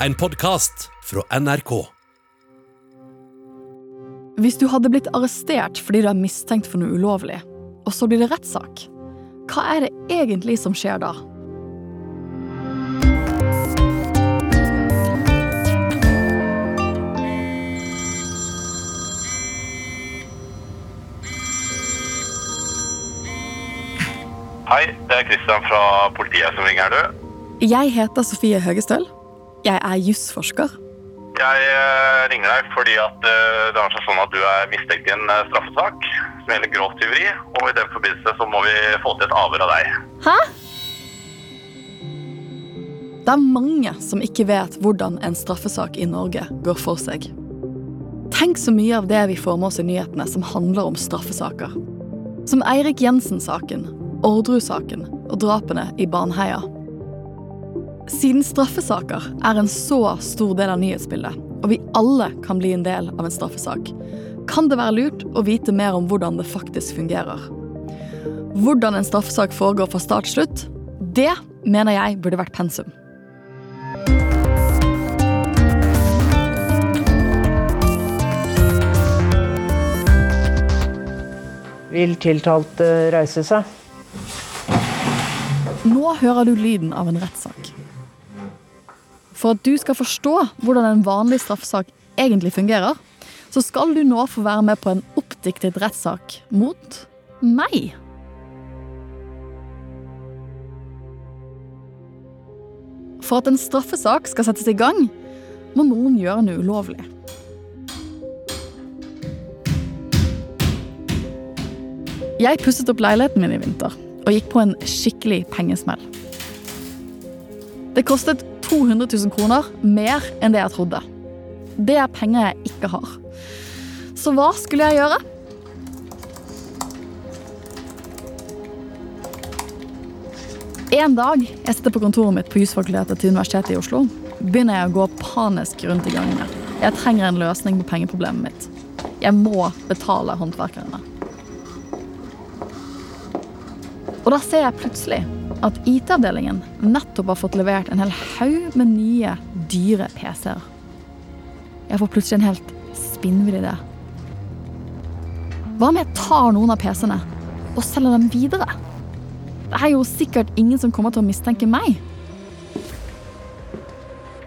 En podkast fra NRK. Hvis du hadde blitt arrestert fordi du er mistenkt for noe ulovlig, og så blir det rettssak, hva er det egentlig som skjer da? Hei, det er Kristian fra politiet som ringer du. Jeg heter Sofie Høgestøl. Jeg er jusforsker. Jeg eh, ringer deg fordi at det det er sånn at du er mistenkt i en eh, straffesak som gjelder grovt tyveri, og i den forbindelse så må vi få til et avhør av deg. Hæ? Det er mange som ikke vet hvordan en straffesak i Norge går for seg. Tenk så mye av det vi får med oss i nyhetene som handler om straffesaker. Som Eirik Jensen-saken, Orderud-saken og drapene i Baneheia. Siden straffesaker er en så stor del av nyhetsbildet, og vi alle kan bli en del av en straffesak, kan det være lurt å vite mer om hvordan det faktisk fungerer. Hvordan en straffesak foregår fra start til slutt, det mener jeg burde vært pensum. Vil tiltalte reise seg? Nå hører du lyden av en rettssak. For at du skal forstå hvordan en vanlig straffesak egentlig fungerer, så skal du nå få være med på en oppdiktet rettssak mot meg. For at en straffesak skal settes i gang, må noen gjøre noe ulovlig. Jeg pusset opp leiligheten min i vinter og gikk på en skikkelig pengesmell. Det kostet 200 000 kroner mer enn det jeg trodde. Det er penger jeg ikke har. Så hva skulle jeg gjøre? En dag jeg sitter på kontoret mitt på jusfakultetet til Universitetet i Oslo, begynner jeg å gå panisk rundt i gangene. Jeg trenger en løsning på pengeproblemet mitt. Jeg må betale håndverkerne. Og da ser jeg plutselig at IT-avdelingen nettopp har fått levert en hel haug med nye, dyre PC-er. Jeg får plutselig en helt spinnvill idé. Hva om jeg tar noen av PC-ene og selger dem videre? Det er jo sikkert ingen som kommer til å mistenke meg.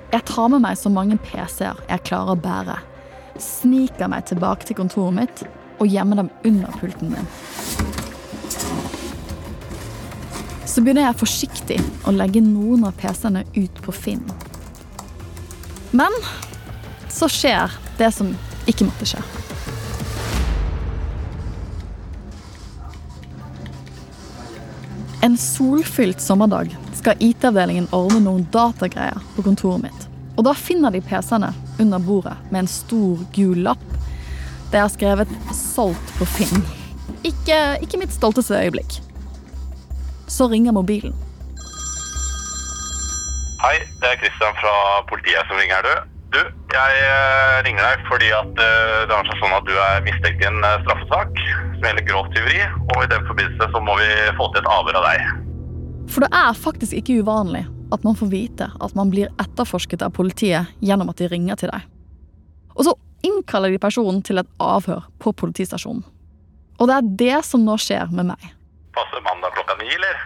Jeg tar med meg så mange PC-er jeg klarer å bære, sniker meg tilbake til kontoret mitt og gjemmer dem under pulten min. Så begynner jeg forsiktig å legge noen av PC-ene ut på Finn. Men så skjer det som ikke måtte skje. En solfylt sommerdag skal IT-avdelingen ordne noen datagreier på kontoret mitt. Og da finner de PC-ene under bordet med en stor, gul lapp. Det er skrevet 'solgt på Finn'. Ikke, ikke mitt stolteste øyeblikk. Så ringer mobilen. Hei, det er Kristian fra politiet som ringer du. Du, jeg eh, ringer deg fordi at det det er sånn at du er mistenkt i en eh, straffesak som gjelder grovt tyveri, og i den forbindelse så må vi få til et avhør av deg. For det er faktisk ikke uvanlig at man får vite at man blir etterforsket av politiet gjennom at de ringer til deg. Og så innkaller de personen til et avhør på politistasjonen. Og det er det som nå skjer med meg. Passer mandag klokka ni, eller?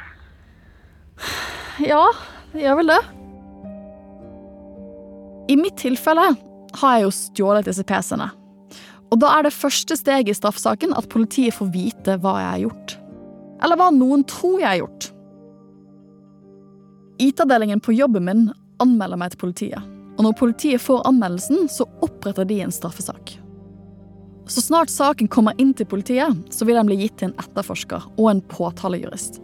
Ja, det gjør vel det. I mitt tilfelle har jeg jo stjålet disse PC-ene. Og da er det første steget i straffesaken at politiet får vite hva jeg har gjort. Eller hva noen tror jeg har gjort. IT-avdelingen på jobben min anmelder meg til politiet. Og når politiet får anmeldelsen, så oppretter de en straffesak. Så snart saken kommer inn til politiet, så vil den bli gitt til en etterforsker og en påtalejurist.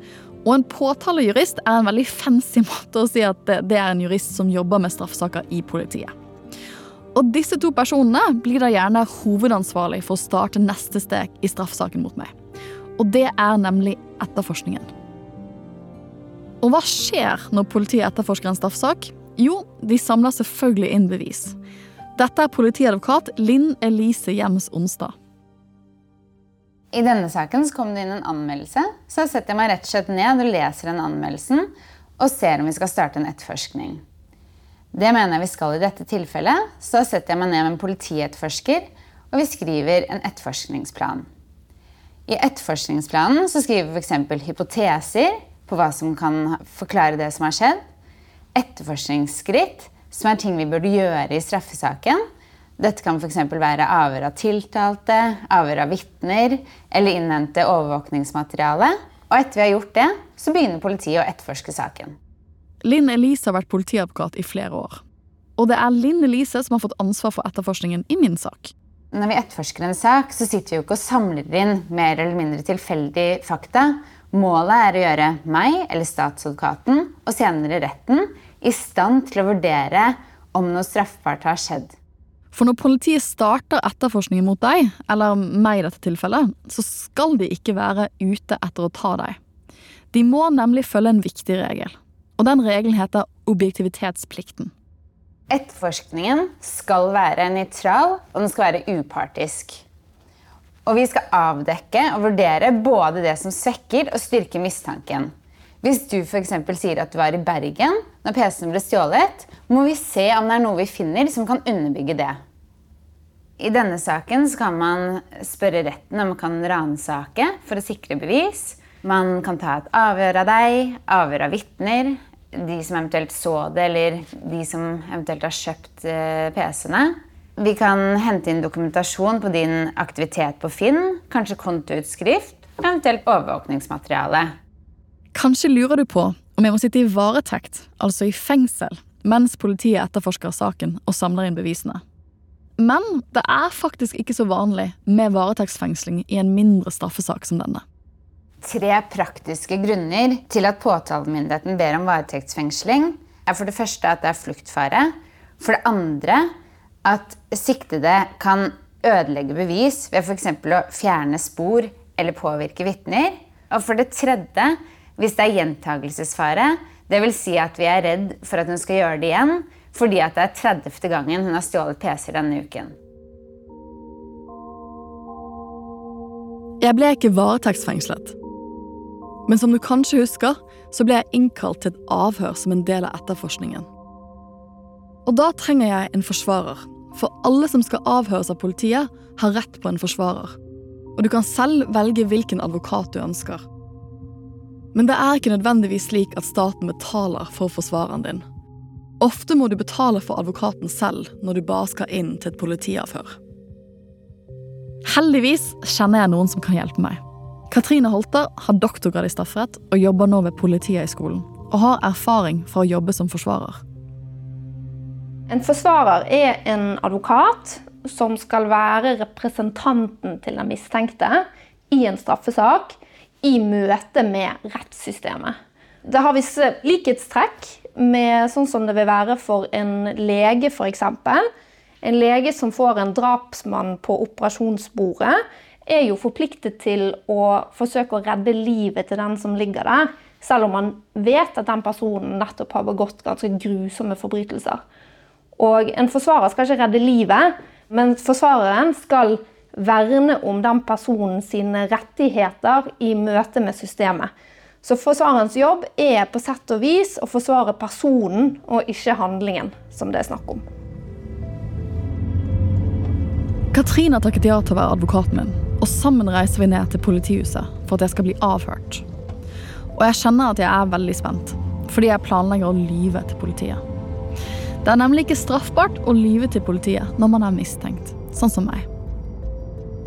Og en påtalejurist er en veldig fancy måte å si at det, er en jurist som jobber med straffesaker i politiet. Og disse to personene blir da gjerne hovedansvarlig for å starte neste steg i straffesaken mot meg. Og det er nemlig etterforskningen. Og hva skjer når politiet etterforsker en straffesak? Jo, de samler selvfølgelig inn bevis. Dette er politiadvokat Linn Elise Jems Onsdag. I denne saken så kom det inn en anmeldelse, så setter jeg meg rett og slett ned og leser den anmeldelsen og ser om vi skal starte en etterforskning. Det mener jeg vi skal i dette tilfellet, så setter jeg meg ned med en politietterforsker, og vi skriver en etterforskningsplan. I etterforskningsplanen så skriver vi f.eks. hypoteser på hva som kan forklare det som har skjedd. Etterforskningsskritt, som er ting vi burde gjøre i straffesaken. Dette kan f.eks. være avhør av tiltalte, avhør av vitner eller innhente overvåkningsmateriale. Og etter vi har gjort det, så begynner politiet å etterforske saken. Linn Elise har vært politiadvokat i flere år. Og det er Linn Elise som har fått ansvar for etterforskningen i min sak. Når vi etterforsker en sak, så sitter vi jo ikke og samler inn mer eller mindre tilfeldig fakta. Målet er å gjøre meg eller statsadvokaten og senere retten i stand til å vurdere om noe straffbart har skjedd. For når politiet starter etterforskningen mot deg, eller meg i dette tilfellet, så skal de ikke være ute etter å ta deg. De må nemlig følge en viktig regel. Og den regelen heter objektivitetsplikten. Etterforskningen skal være nøytral, og den skal være upartisk. Og vi skal avdekke og vurdere både det som svekker og styrker mistanken. Hvis du f.eks. sier at du var i Bergen når PC-en ble stjålet, må vi se om det er noe vi finner som kan underbygge det. I denne saken kan man spørre retten om man kan ransake for å sikre bevis. Man kan ta et avhør av deg, avhør av vitner, de som eventuelt så det, eller de som eventuelt har kjøpt eh, PC-ene. Vi kan hente inn dokumentasjon på din aktivitet på Finn, kanskje kontoutskrift, eventuelt overvåkningsmateriale. Kanskje lurer du på om vi må sitte i varetekt, altså i fengsel, mens politiet etterforsker saken og samler inn bevisene. Men det er faktisk ikke så vanlig med varetektsfengsling i en mindre straffesak som denne. Tre praktiske grunner til at påtalemyndigheten ber om varetektsfengsling, er for det første at det er fluktfare. For det andre at siktede kan ødelegge bevis ved f.eks. å fjerne spor eller påvirke vitner. Og for det tredje hvis det er gjentagelsesfare. Dvs. Si at vi er redd for at hun skal gjøre det igjen fordi det er 30. gangen hun har stjålet PC denne uken. Jeg ble ikke varetektsfengslet. Men som du kanskje husker, så ble jeg innkalt til et avhør som en del av etterforskningen. Og da trenger jeg en forsvarer, for alle som skal avhøres av politiet, har rett på en forsvarer. Og du kan selv velge hvilken advokat du ønsker. Men det er ikke nødvendigvis slik at staten betaler for forsvareren din. Ofte må du betale for advokaten selv når du bare skal inn til et politiavhør. Heldigvis kjenner jeg noen som kan hjelpe meg. Katrine Holter har doktorgrad i strafferett og jobber nå ved Politihøgskolen. Og har erfaring fra å jobbe som forsvarer. En forsvarer er en advokat som skal være representanten til den mistenkte i en straffesak i møte med rettssystemet. Det har visse likhetstrekk med sånn som det vil være for en lege, f.eks. En lege som får en drapsmann på operasjonsbordet, er jo forpliktet til å forsøke å redde livet til den som ligger der, selv om man vet at den personen nettopp har begått ganske grusomme forbrytelser. Og En forsvarer skal ikke redde livet, men forsvareren skal verne om den personen sine rettigheter i møte med systemet. Så forsvarerens jobb er på sett og vis å forsvare personen og ikke handlingen som det er snakk om. Katrine har takket ja til å være advokaten min, og sammen reiser vi ned til politihuset for at jeg skal bli avhørt. Og jeg kjenner at jeg er veldig spent, fordi jeg planlegger å lyve til politiet. Det er nemlig ikke straffbart å lyve til politiet når man er mistenkt, sånn som meg.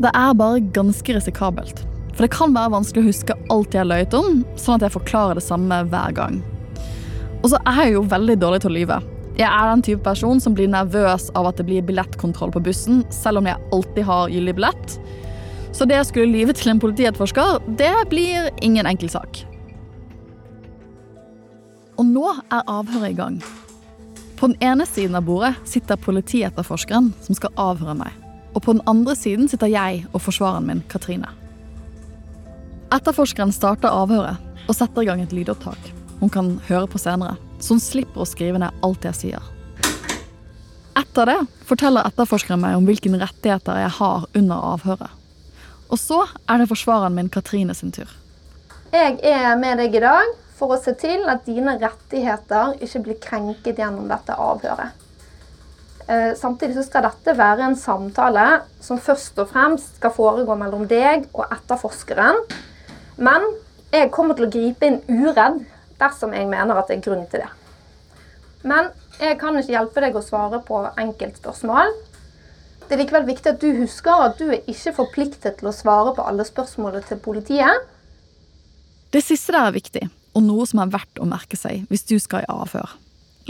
Det er bare ganske risikabelt, for det kan være vanskelig å huske alt jeg har løyet om, sånn at jeg forklarer det samme hver gang. Og så er jeg jo veldig dårlig til å lyve. Jeg er den type person som blir nervøs av at det blir billettkontroll på bussen, selv om jeg alltid har gyldig billett. Så det å skulle lyve til en politietterforsker, det blir ingen enkel sak. Og nå er avhøret i gang. På den ene siden av bordet sitter politietterforskeren som skal avhøre meg. Og på den andre siden sitter jeg og forsvareren min, Katrine. Etterforskeren starter avhøret og setter i gang et lydopptak hun kan høre på senere, så hun slipper å skrive ned alt jeg sier. Etter det forteller etterforskeren meg om hvilke rettigheter jeg har under avhøret. Og så er det forsvareren min Katrine sin tur. Jeg er med deg i dag for å se til at dine rettigheter ikke blir krenket gjennom dette avhøret. Eh, samtidig så skal dette være en samtale som først og fremst skal foregå mellom deg og etterforskeren. Men jeg kommer til å gripe inn uredd dersom jeg mener at det er grunn til det. Men jeg kan ikke hjelpe deg å svare på enkeltspørsmål. Det er likevel viktig at du husker at du er ikke forpliktet til å svare på alle spørsmålene til politiet. Det siste der er viktig, og noe som er verdt å merke seg hvis du skal i avhør.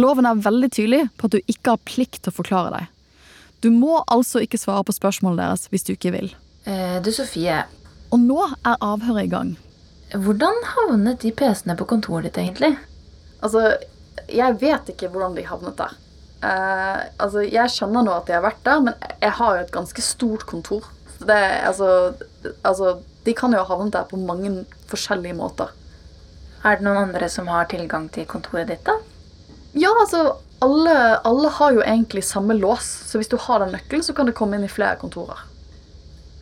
Loven er veldig tydelig på at du ikke har plikt til å forklare deg. Du må altså ikke svare på spørsmålet deres hvis du ikke vil. Eh, du Sofie, Og nå er avhøret i gang. hvordan havnet de PC-ene på kontoret ditt egentlig? Altså, jeg vet ikke hvordan de havnet der. Eh, altså, jeg skjønner nå at de har vært der, men jeg har jo et ganske stort kontor. Det, altså, altså, de kan jo ha havnet der på mange forskjellige måter. Er det noen andre som har tilgang til kontoret ditt, da? Ja, altså, alle, alle har jo egentlig samme lås, så hvis du har den nøkkelen, så kan det komme inn i flere kontorer.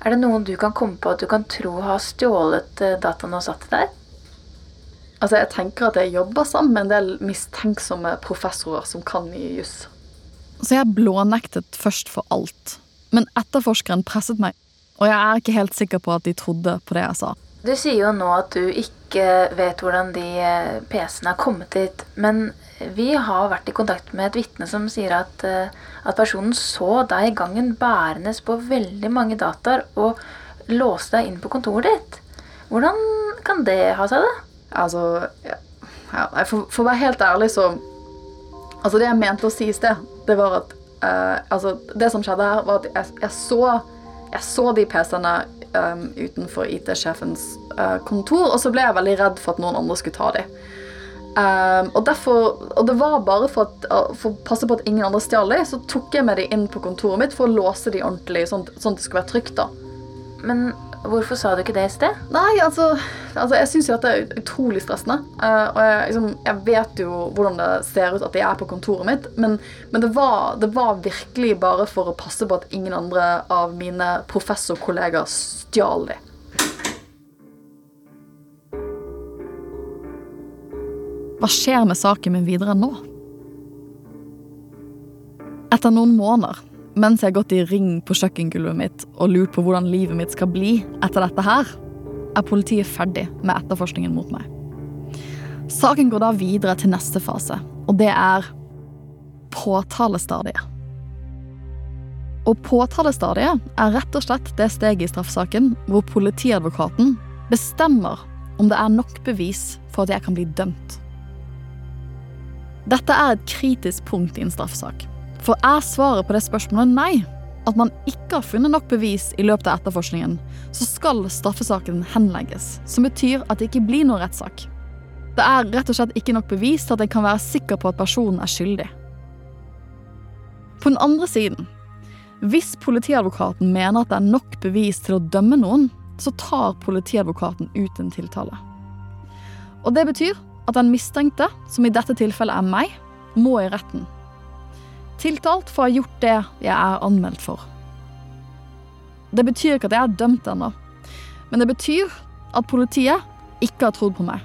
Er det noen du kan komme på at du kan tro har stjålet eh, dataene og satt det der? Altså, jeg tenker at jeg jobber sammen med en del mistenksomme professorer som kan mye juss. Så jeg blånektet først for alt. Men etterforskeren presset meg, og jeg er ikke helt sikker på at de trodde på det jeg sa. Du sier jo nå at du ikke vet hvordan de eh, PC-ene har kommet dit. Men vi har vært i kontakt med et vitne som sier at, eh, at personen så deg i gangen bærende på veldig mange dataer og låste deg inn på kontoret ditt. Hvordan kan det ha seg, det? Altså, ja, for, for å være helt ærlig, så Altså, det jeg mente å si i sted, det var at uh, Altså, det som skjedde her, var at jeg, jeg så Jeg så de PC-ene um, utenfor IT-sjefens uh, kontor, og så ble jeg veldig redd for at noen andre skulle ta dem. Um, og, derfor, og det var bare for, at, for å passe på at ingen andre stjal dem, så tok jeg med dem inn på kontoret mitt for å låse dem ordentlig, sånn, sånn at det skulle være trygt. da. Men hvorfor sa du ikke det i sted? Nei, altså, altså jeg syns jo at det er utrolig stressende. Uh, og jeg, liksom, jeg vet jo hvordan det ser ut at jeg er på kontoret mitt, men, men det, var, det var virkelig bare for å passe på at ingen andre av mine professorkollegaer stjal de. Hva skjer med saken min videre nå? Etter noen måneder, mens jeg har gått i ring på kjøkkengulvet mitt og lurt på hvordan livet mitt skal bli etter dette her, er politiet ferdig med etterforskningen mot meg. Saken går da videre til neste fase, og det er påtalestadiet. Og påtalestadiet er rett og slett det steget i straffesaken hvor politiadvokaten bestemmer om det er nok bevis for at jeg kan bli dømt. Dette er et kritisk punkt i en straffesak. For er svaret på det spørsmålet nei, at man ikke har funnet nok bevis i løpet av etterforskningen, så skal straffesaken henlegges, som betyr at det ikke blir noen rettssak. Det er rett og slett ikke nok bevis til at jeg kan være sikker på at personen er skyldig. På den andre siden, hvis politiadvokaten mener at det er nok bevis til å dømme noen, så tar politiadvokaten ut en tiltale. Og det betyr at den mistenkte, som i dette tilfellet er meg, må i retten. Tiltalt for å ha gjort det jeg er anmeldt for. Det betyr ikke at jeg er dømt ennå, men det betyr at politiet ikke har trodd på meg.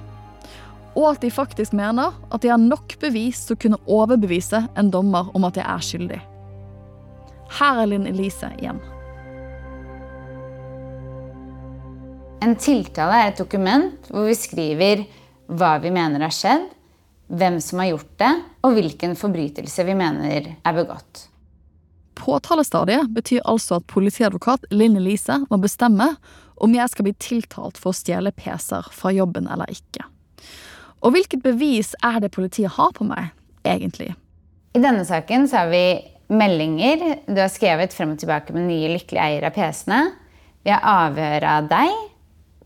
Og at de faktisk mener at de har nok bevis til å kunne overbevise en dommer om at jeg er skyldig. Her er Linn Elise igjen. En tiltale er et dokument hvor vi skriver hva vi mener har skjedd, hvem som har gjort det, og hvilken forbrytelse vi mener er begått. Påtalestadiet betyr altså at politiadvokat Linn Elise må bestemme om jeg skal bli tiltalt for å stjele PC-er fra jobben eller ikke. Og hvilket bevis er det politiet har på meg, egentlig? I denne saken så har vi meldinger du har skrevet frem og tilbake med nye lykkelige eiere av PC-ene. Vi har avhør av deg,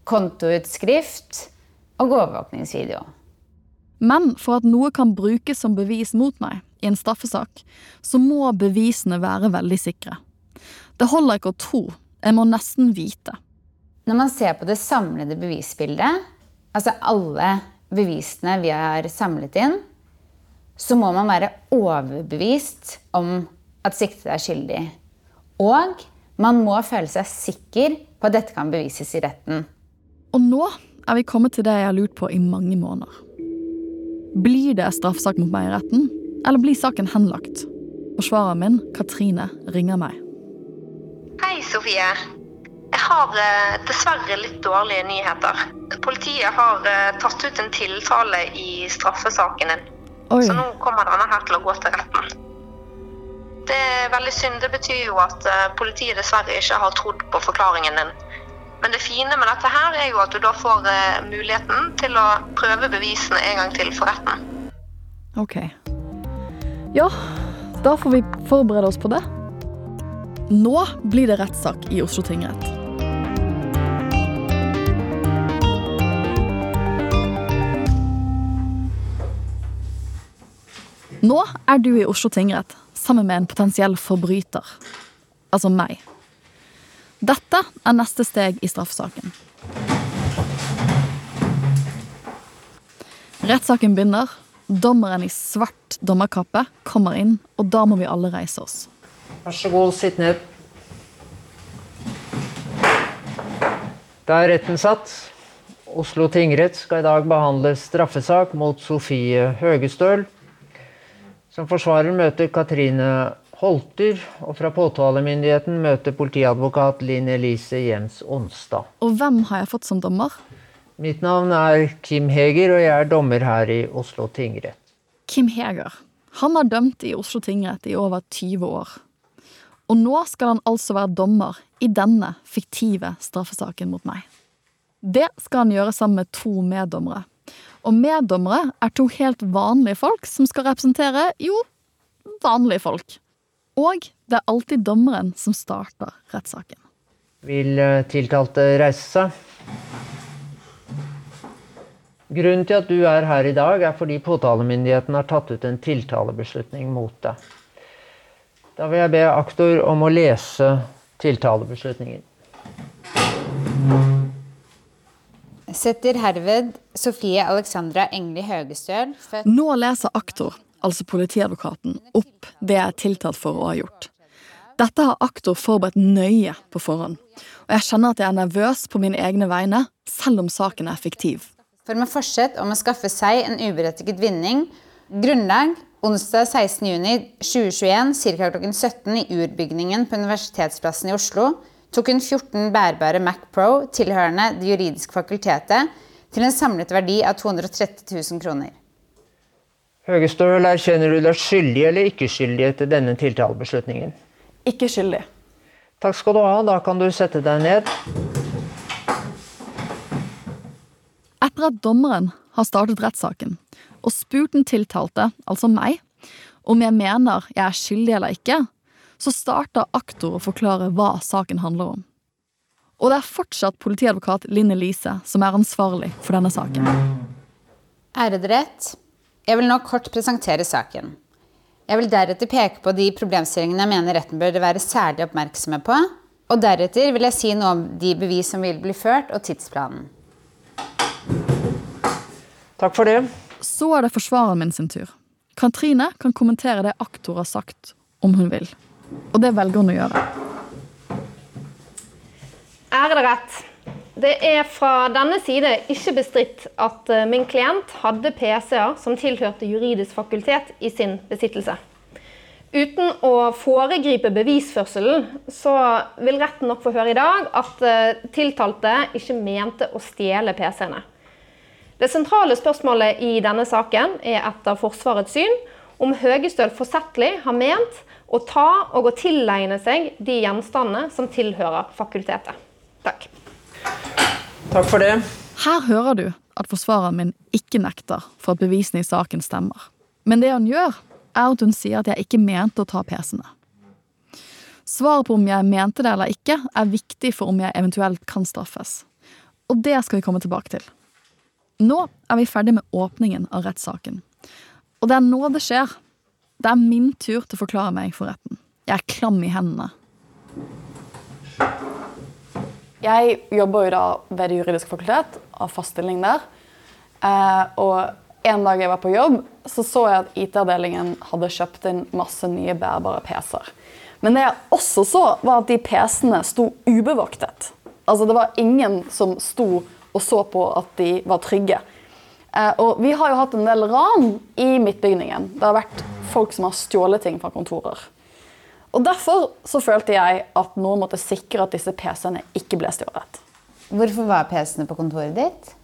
kontoutskrift og overvåkningsvideo. Men for at noe kan brukes som bevis mot meg i en straffesak, så må bevisene være veldig sikre. Det holder ikke å tro, jeg må nesten vite. Når man ser på det samlede bevisbildet, altså alle bevisene vi har samlet inn, så må man være overbevist om at siktede er skyldig. Og man må føle seg sikker på at dette kan bevises i retten. Og nå er vi kommet til det jeg har lurt på i mange måneder. Blir det straffesak mot meg i retten, eller blir saken henlagt? Forsvareren min, Katrine, ringer meg. Hei, Sofie. Jeg har eh, dessverre litt dårlige nyheter. Politiet har eh, tatt ut en tiltale i straffesaken din. Oi. Så nå kommer denne her til å gå til retten. Det er veldig synd. Det betyr jo at eh, politiet dessverre ikke har trodd på forklaringen din. Men det fine med dette her er jo at du da får eh, muligheten til å prøve bevisene en gang til for retten. Ok. Ja, da får vi forberede oss på det. Nå blir det rettssak i Oslo tingrett. Nå er du i Oslo tingrett sammen med en potensiell forbryter. Altså meg. Dette er neste steg i straffesaken. Rettssaken begynner. Dommeren i svart dommerkappe kommer inn, og da må vi alle reise oss. Vær så god, sitt ned. Da er retten satt. Oslo tingrett skal i dag behandle straffesak mot Sofie Høgestøl. Som forsvarer møter Katrine Holter, og fra påtalemyndigheten møter politiadvokat Linn Elise Jems Onsdag. Og hvem har jeg fått som dommer? Mitt navn er Kim Heger, og jeg er dommer her i Oslo tingrett. Kim Heger. Han har dømt i Oslo tingrett i over 20 år. Og nå skal han altså være dommer i denne fiktive straffesaken mot meg. Det skal han gjøre sammen med to meddommere. Og meddommere er to helt vanlige folk som skal representere, jo, vanlige folk. Og det er alltid dommeren som starter rettssaken. Vil eh, tiltalte reise seg? Grunnen til at du er her i dag, er fordi påtalemyndigheten har tatt ut en tiltalebeslutning mot deg. Da vil jeg be aktor om å lese tiltalebeslutningen. Setter herved Sofie Alexandra Engli Høgestøl, født Nå leser aktor, altså politiadvokaten, opp det jeg er tiltalt for å ha gjort. Dette har aktor forberedt nøye på forhånd, og jeg kjenner at jeg er nervøs på mine egne vegne, selv om saken er fiktiv. for med forsett om å skaffe seg en uberettiget vinning. Grunnlag onsdag 16.6.2021 ca. klokken 17 i urbygningen på Universitetsplassen i Oslo tok hun 14 bærbare Mac Pro tilhørende Det juridiske fakultetet til en samlet verdi av 230 000 kroner. Høgestøl, erkjenner du deg skyldig eller ikke skyldig etter denne tiltalebeslutningen? Ikke skyldig. Takk skal du ha. Da kan du sette deg ned. Etter at dommeren har startet rettssaken og spurt den tiltalte, altså meg, om jeg mener jeg er skyldig eller ikke, så starter aktor å forklare hva saken handler om. Og det er fortsatt politiadvokat Linn Elise som er ansvarlig for denne saken. Ærede rett. Jeg vil nå kort presentere saken. Jeg vil deretter peke på de problemstillingene jeg mener retten bør være særlig oppmerksomme på, og deretter vil jeg si noe om de bevis som vil bli ført, og tidsplanen. Takk for det. Så er det forsvareren min sin tur. Katrine kan kommentere det aktor har sagt, om hun vil. Og det velger hun å gjøre. Ærede rett. Det er fra denne side ikke bestridt at eh, min klient hadde PC-er som tilhørte juridisk fakultet i sin besittelse. Uten å foregripe bevisførselen, så vil retten nok få høre i dag at eh, tiltalte ikke mente å stjele PC-ene. Det sentrale spørsmålet i denne saken er etter Forsvarets syn om Høgestøl forsettlig har ment å ta og å tilegne seg de gjenstandene som tilhører fakultetet. Takk. Takk for det. Her hører du at forsvareren min ikke nekter for at bevisene i saken stemmer. Men det han gjør, er at hun sier at jeg ikke mente å ta PC-ene. Svaret på om jeg mente det eller ikke, er viktig for om jeg eventuelt kan straffes. Og det skal vi komme tilbake til. Nå er vi ferdig med åpningen av rettssaken. Og det er nå det skjer. Det er min tur til å forklare meg for retten. Jeg er klam i hendene. Jeg jobber jo da ved Det juridiske fakultet, av fast stilling der. Eh, og en dag jeg var på jobb, så så jeg at IT-avdelingen hadde kjøpt inn masse nye bærbare PC-er. Men det jeg også så, var at de PC-ene sto ubevoktet. Altså Det var ingen som sto og så på at de var trygge. Eh, og vi har jo hatt en del ran i midtbygningen. Det har vært folk som har stjålet ting fra kontorer. Og Derfor så følte jeg at noen måtte sikre at disse PC-ene ikke ble stjålet. Hvorfor var PC-ene på kontoret ditt?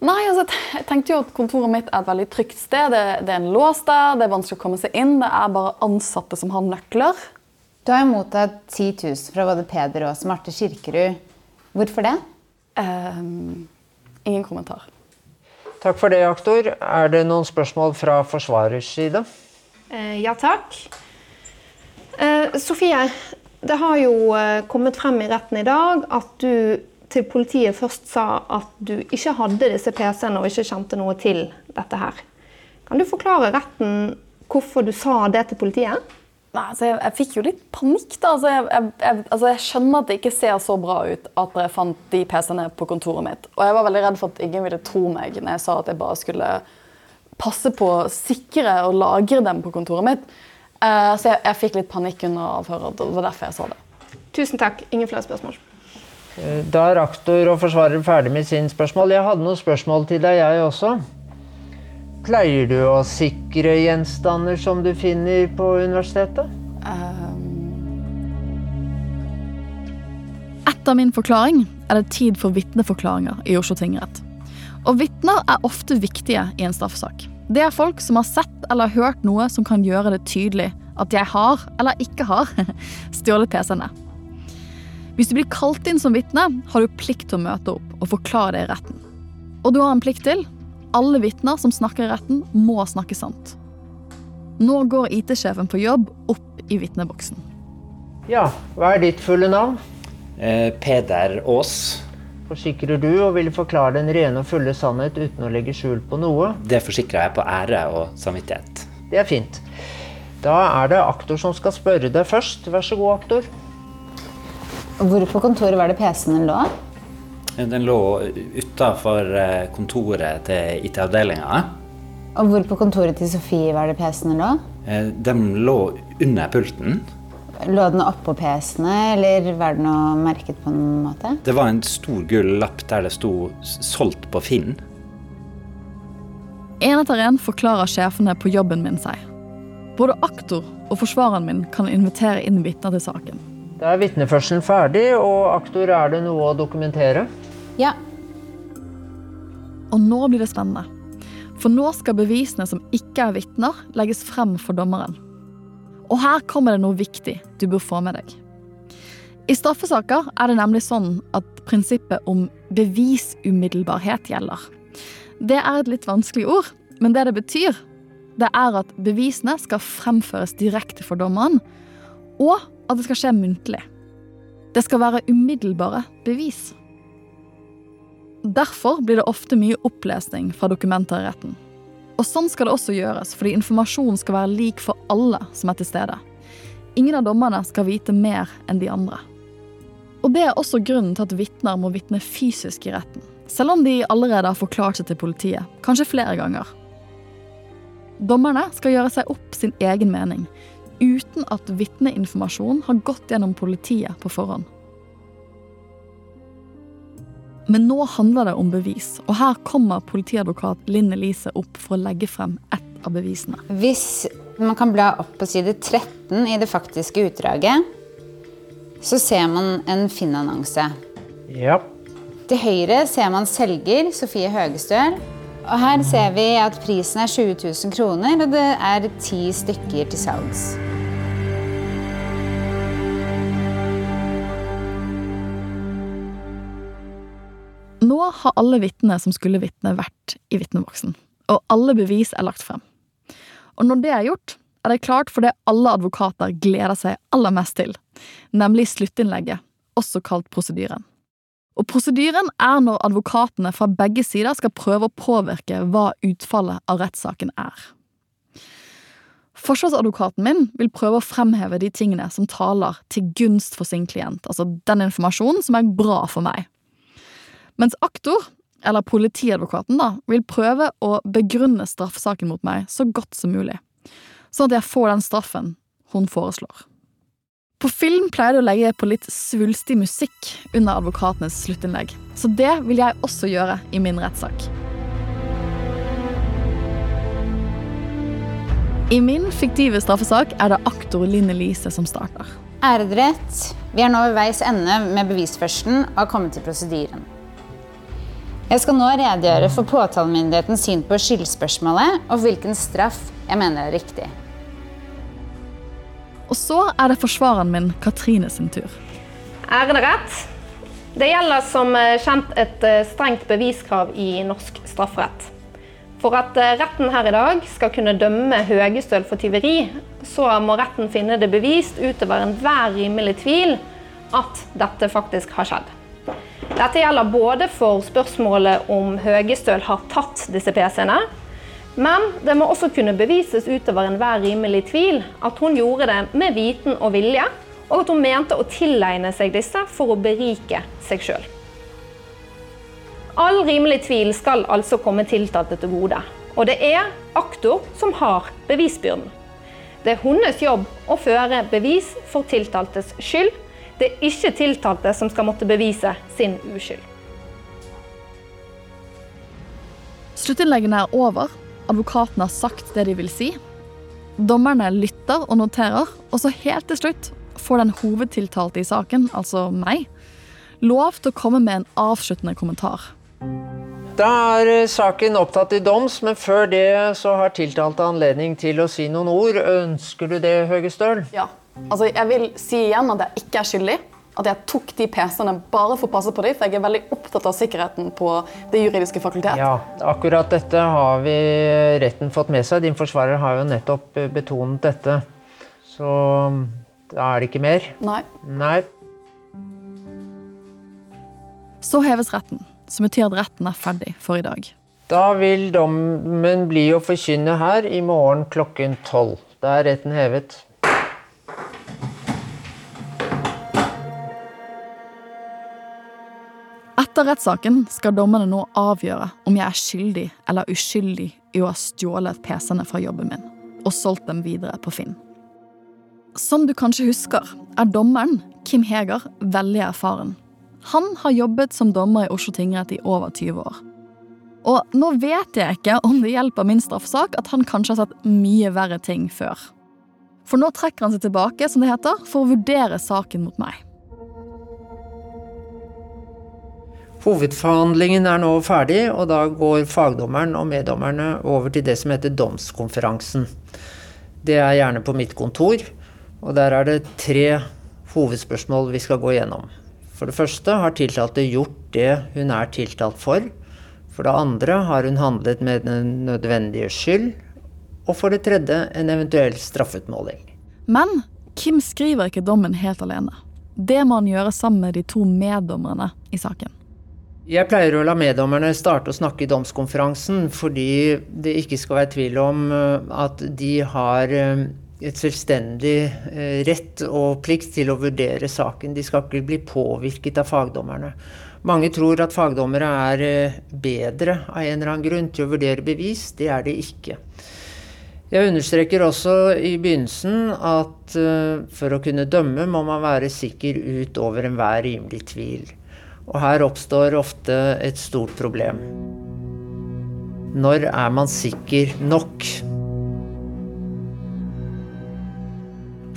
Nei, altså, jeg tenkte jo at Kontoret mitt er et veldig trygt sted. Det, det, er en lås der, det er vanskelig å komme seg inn. Det er bare ansatte som har nøkler. Du har jo mottatt 10 000 fra både Peder og Marte Kirkerud. Hvorfor det? Um, ingen kommentar. Takk for det, aktor. Er det noen spørsmål fra forsvarers side? Uh, ja takk. Eh, Sofie, det har jo eh, kommet frem i retten i dag at du til politiet først sa at du ikke hadde disse PC-ene og ikke kjente noe til dette her. Kan du forklare retten hvorfor du sa det til politiet? Nei, altså jeg, jeg, fikk jo litt panikk. da. Altså jeg, jeg, altså jeg, skjønner at det ikke ser så bra ut at jeg fant de PC-ene på kontoret mitt. Og jeg var veldig redd for at ingen ville tro meg når jeg sa at jeg bare skulle passe på å sikre og lagre dem på kontoret mitt. Uh, så jeg, fikk litt panikk under avhøret. Det var derfor jeg sa det. Tusen takk. Ingen flere spørsmål. Eh, da er aktor og forsvarer ferdig med sin spørsmål. Jeg hadde noen spørsmål til deg, jeg også. Pleier du å sikre gjenstander som du finner på universitetet? Um... Etter min forklaring er det tid for vitneforklaringer i Oslo tingrett. Og vitner er ofte viktige i en straffesak. Det er folk som har sett eller hørt noe som kan gjøre det tydelig at jeg har, eller ikke har, stjålet PC-ene. Hvis du blir kalt inn som vitne, har du plikt til å møte opp og forklare det i retten. Og du har en plikt til. Alle vitner som snakker i retten, må snakke sant. Nå går IT-sjefen på jobb opp i vitneboksen. Ja, hva er ditt fulle navn? Eh, Peder Aas. Forsikrer du og vil forklare den rene og fulle sannhet uten å legge skjul på noe? Det forsikrer jeg på ære og samvittighet. Det er fint. Da er det aktor som skal spørre deg først. Vær så god, aktor. Hvor på kontoret var det PC-en lå? Den lå utafor eh, kontoret til IT-avdelinga. Og hvor på kontoret til Sofie var det PC-en din lå? Den de lå under pulten. Lå den oppå PC-ene, eller var det noe merket på noen måte? Det var en stor gull lapp der det sto 'solgt på Finn'. En etter en forklarer sjefene på jobben min seg. Både aktor og forsvareren min kan invitere inn vitner til saken. Da er vitneførselen ferdig, og aktor, er det noe å dokumentere? Ja. Og nå blir det spennende. For nå skal bevisene som ikke er vitner, legges frem for dommeren. Og her kommer det noe viktig du bør få med deg. I straffesaker er det nemlig sånn at prinsippet om bevisumiddelbarhet gjelder. Det er et litt vanskelig ord, men det det betyr, det er at bevisene skal fremføres direkte for dommeren, og at det skal skje muntlig. Det skal være umiddelbare bevis. Derfor blir det ofte mye opplesning fra dokumenter i retten. Og sånn skal det også gjøres, fordi informasjonen skal være lik for alle som er til stede. Ingen av dommerne skal vite mer enn de andre. Og Det er også grunnen til at vitner må vitne fysisk i retten. Selv om de allerede har forklart seg til politiet, kanskje flere ganger. Dommerne skal gjøre seg opp sin egen mening, uten at vitneinformasjon har gått gjennom politiet på forhånd. Men nå handler det om bevis, og her kommer politiadvokat Linn Elise opp for å legge frem ett av bevisene. Hvis man kan bla opp på side 13 i det faktiske utdraget, så ser man en Finn-annonse. Ja. Til høyre ser man selger Sofie Høgestøl. Og her ser vi at prisen er 20 000 kroner, og det er ti stykker til salgs. Nå har alle vitnene som skulle vitne, vært i vitneboksen, og alle bevis er lagt frem. Og når det er gjort, er det klart for det alle advokater gleder seg aller mest til, nemlig sluttinnlegget, også kalt prosedyren. Og prosedyren er når advokatene fra begge sider skal prøve å påvirke hva utfallet av rettssaken er. Forsvarsadvokaten min vil prøve å fremheve de tingene som taler til gunst for sin klient, altså den informasjonen som er bra for meg. Mens aktor, eller politiadvokaten, da, vil prøve å begrunne straffsaken mot meg så godt som mulig, sånn at jeg får den straffen hun foreslår. På film pleier det å legge på litt svulstig musikk under advokatenes sluttinnlegg, så det vil jeg også gjøre i min rettssak. I min fiktive straffesak er det aktor Line Lise som starter. Ærede rett, vi er nå ved veis ende med bevisførselen og har kommet til prosedyren. Jeg skal nå redegjøre for påtalemyndighetens syn på skyldspørsmålet og hvilken straff jeg mener er riktig. Og så er det forsvareren min, Katrine sin tur. Ærede rett. Det gjelder som eh, kjent et eh, strengt beviskrav i norsk strafferett. For at eh, retten her i dag skal kunne dømme Høgestøl for tyveri, så må retten finne det bevist utover enhver rimelig tvil at dette faktisk har skjedd. Dette gjelder både for spørsmålet om Høgestøl har tatt disse PC-ene, men det må også kunne bevises utover enhver rimelig tvil at hun gjorde det med viten og vilje, og at hun mente å tilegne seg disse for å berike seg sjøl. All rimelig tvil skal altså komme tiltalte til gode. Og det er aktor som har bevisbyrden. Det er hennes jobb å føre bevis for tiltaltes skyld. Det er ikke tiltalte som skal måtte bevise sin uskyld. Sluttinnleggene er over. Advokatene har sagt det de vil si. Dommerne lytter og noterer, og så helt til slutt får den hovedtiltalte i saken, altså meg, lov til å komme med en avsluttende kommentar. Da er eh, saken opptatt i doms, men før det så har tiltalte anledning til å si noen ord. Ønsker du det, Høgestøl? Ja. Altså, jeg vil si igjen at jeg ikke er skyldig. At jeg tok de PC-ene bare for å passe på dem, for jeg er veldig opptatt av sikkerheten på Det juridiske fakultet. Ja, akkurat dette har vi retten fått med seg. Din forsvarer har jo nettopp betonet dette. Så da er det ikke mer. Nei. Nei. Så heves retten som betyr at retten er ferdig for i dag. Da vil dommen bli å forkynne her i morgen klokken tolv. Da er retten hevet. Etter rettssaken skal dommerne nå avgjøre om jeg er skyldig eller uskyldig i å ha stjålet PC-ene fra jobben min og solgt dem videre på Finn. Som du kanskje husker, er dommeren, Kim Heger, veldig erfaren han har jobbet som dommer i Oslo tingrett i over 20 år. Og nå vet jeg ikke om det hjelper min straffesak at han kanskje har sett mye verre ting før. For nå trekker han seg tilbake, som det heter, for å vurdere saken mot meg. Hovedforhandlingen er nå ferdig, og da går fagdommeren og meddommerne over til det som heter domskonferansen. Det er gjerne på mitt kontor, og der er det tre hovedspørsmål vi skal gå gjennom. For det første har tiltalte gjort det hun er tiltalt for. For det andre har hun handlet med den nødvendige skyld. Og for det tredje en eventuell straffutmåling. Men Kim skriver ikke dommen helt alene. Det må han gjøre sammen med de to meddommerne i saken. Jeg pleier å la meddommerne starte å snakke i domskonferansen fordi det ikke skal være tvil om eh, at de har eh, et selvstendig eh, rett og plikt til å vurdere saken. De skal ikke bli påvirket av fagdommerne. Mange tror at fagdommere er bedre av en eller annen grunn til å vurdere bevis. Det er de ikke. Jeg understreker også i begynnelsen at for å kunne dømme må man være sikker utover enhver rimelig tvil. Og her oppstår ofte et stort problem. Når er man sikker nok?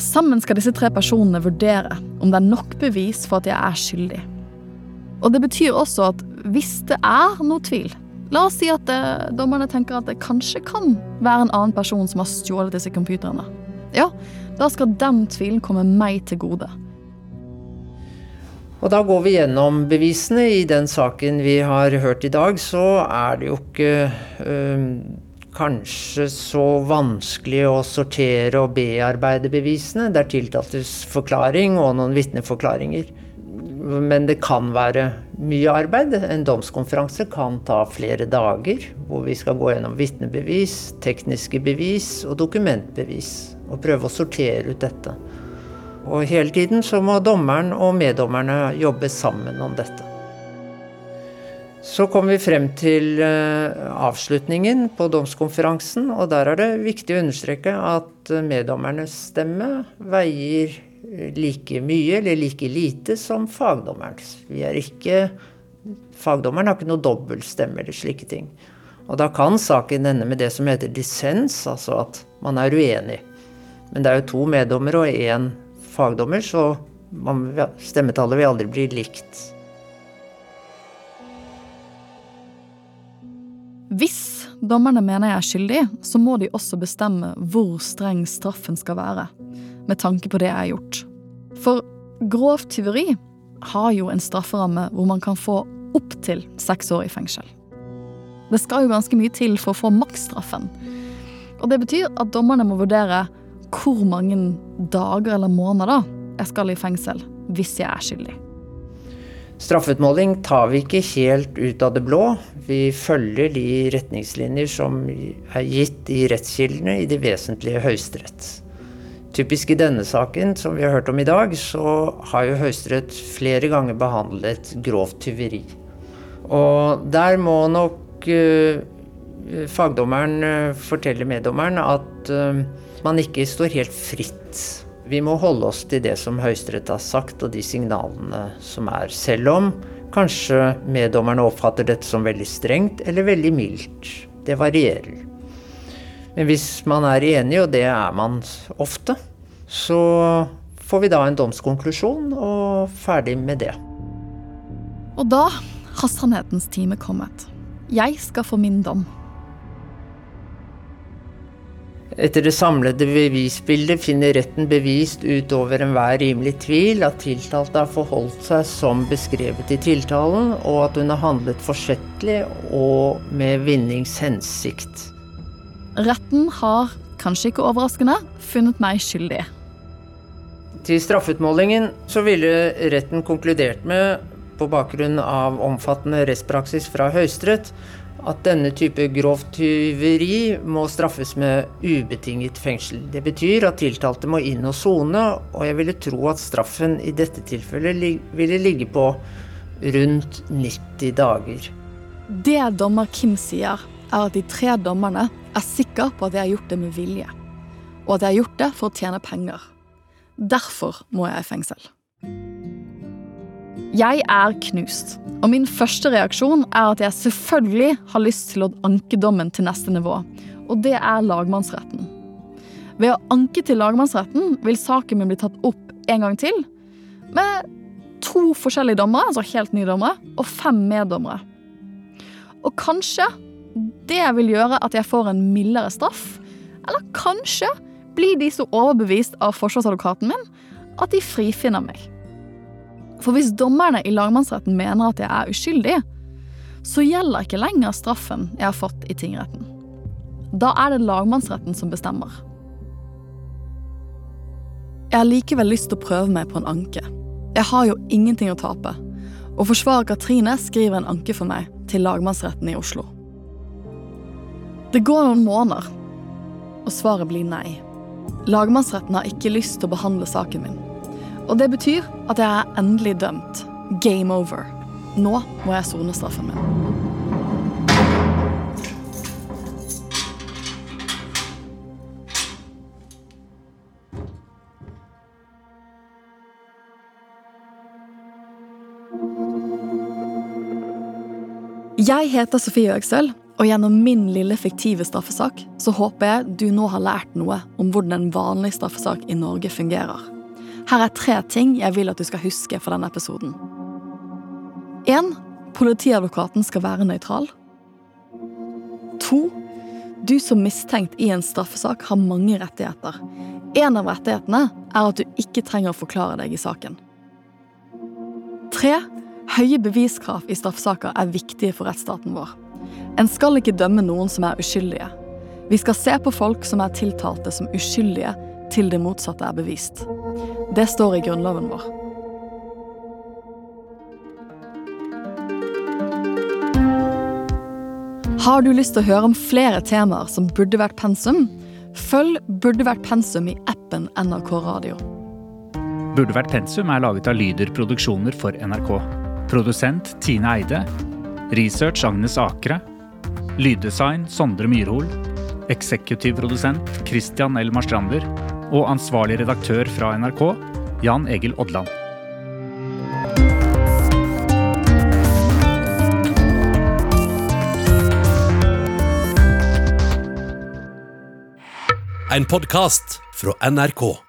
Sammen skal disse tre personene vurdere om det er nok bevis for at jeg er skyldig. Og det betyr også at hvis det er noe tvil La oss si at det, eh, dommerne tenker at det kanskje kan være en annen person som har stjålet disse computerne. Ja, da skal den tvilen komme meg til gode. Og da går vi gjennom bevisene. I den saken vi har hørt i dag, så er det jo ikke øh, kanskje så vanskelig å sortere og bearbeide bevisene. Det er tiltaltes forklaring og noen vitneforklaringer. Men det kan være mye arbeid. En domskonferanse kan ta flere dager, hvor vi skal gå gjennom vitnebevis, tekniske bevis og dokumentbevis. Og prøve å sortere ut dette. Og hele tiden så må dommeren og meddommerne jobbe sammen om dette. Så kom vi frem til eh, avslutningen på domskonferansen, og der er det viktig å understreke at eh, meddommernes stemme veier eh, like mye eller like lite som fagdommerens. Vi er ikke Fagdommeren har ikke noe dobbeltstemme eller slike ting. Og da kan saken ende med det som heter dissens, altså at man er uenig. Men det er jo to meddommere og én fagdommer, så man, stemmetallet vil aldri bli likt. Hvis dommerne mener jeg er skyldig, så må de også bestemme hvor streng straffen skal være, med tanke på det jeg har gjort. For grovt tyveri har jo en strafferamme hvor man kan få opptil seks år i fengsel. Det skal jo ganske mye til for å få maksstraffen. Og det betyr at dommerne må vurdere hvor mange dager eller måneder jeg skal i fengsel hvis jeg er skyldig. Straffeutmåling tar vi ikke helt ut av det blå. Vi følger de retningslinjer som er gitt i rettskildene i de vesentlige Høyesterett. Typisk i denne saken, som vi har hørt om i dag, så har jo Høyesterett flere ganger behandlet grovt tyveri. Og der må nok uh, fagdommeren forteller meddommeren at uh, man ikke står helt fritt. Vi må holde oss til det som Høyesterett har sagt, og de signalene som er. Selv om kanskje meddommerne oppfatter dette som veldig strengt eller veldig mildt. Det varierer. Men hvis man er enig, og det er man ofte, så får vi da en domskonklusjon og ferdig med det. Og da har sannhetens time kommet. Jeg skal få min dom. Etter det samlede bevisbildet finner retten bevist utover enhver rimelig tvil at tiltalte har forholdt seg som beskrevet i tiltalen, og at hun har handlet forsettlig og med vinningshensikt. Retten har, kanskje ikke overraskende, funnet meg skyldig. Til straffeutmålingen så ville retten konkludert med, på bakgrunn av omfattende rettspraksis fra Høyesterett, at denne type grovt tyveri må straffes med ubetinget fengsel. Det betyr at tiltalte må inn og sone, og jeg ville tro at straffen i dette tilfellet ville ligge på rundt 90 dager. Det dommer Kim sier, er at de tre dommerne er sikre på at de har gjort det med vilje, og at de har gjort det for å tjene penger. Derfor må jeg i fengsel. Jeg er knust, og min første reaksjon er at jeg selvfølgelig har lyst til å anke dommen til neste nivå, og det er lagmannsretten. Ved å anke til lagmannsretten vil saken min bli tatt opp en gang til, med to forskjellige dommere, altså helt nye dommere, og fem meddommere. Og kanskje det vil gjøre at jeg får en mildere straff, eller kanskje blir de så overbevist av forsvarsadvokaten min at de frifinner meg. For hvis dommerne i lagmannsretten mener at jeg er uskyldig, så gjelder ikke lenger straffen jeg har fått i tingretten. Da er det lagmannsretten som bestemmer. Jeg har likevel lyst til å prøve meg på en anke. Jeg har jo ingenting å tape. Og forsvarer Katrine skriver en anke for meg til lagmannsretten i Oslo. Det går noen måneder, og svaret blir nei. Lagmannsretten har ikke lyst til å behandle saken min. Og det betyr at jeg er endelig dømt. Game over. Nå må jeg sone straffen min. Jeg heter Sofie Øgsel, og gjennom min lille fiktive straffesak så håper jeg du nå har lært noe om hvordan en vanlig straffesak i Norge fungerer. Her er tre ting jeg vil at du skal huske fra denne episoden. 1. Politiadvokaten skal være nøytral. 2. Du som mistenkt i en straffesak har mange rettigheter. En av rettighetene er at du ikke trenger å forklare deg i saken. 3. Høye beviskrav i straffesaker er viktige for rettsstaten vår. En skal ikke dømme noen som er uskyldige. Vi skal se på folk som er tiltalte som uskyldige til det motsatte er bevist. Det står i grunnloven vår. Har du lyst til å høre om flere temaer som burde vært pensum? Følg Burde vært pensum i appen NRK Radio. Burde vært pensum er laget av Lyder Produksjoner for NRK. Produsent Tine Eide. Research Agnes Akre. Lyddesign Sondre Myrhol. Eksekutiv produsent Christian Elmar Marstrander og ansvarlig redaktør fra NRK, Jan Egil Odland. En podkast fra NRK.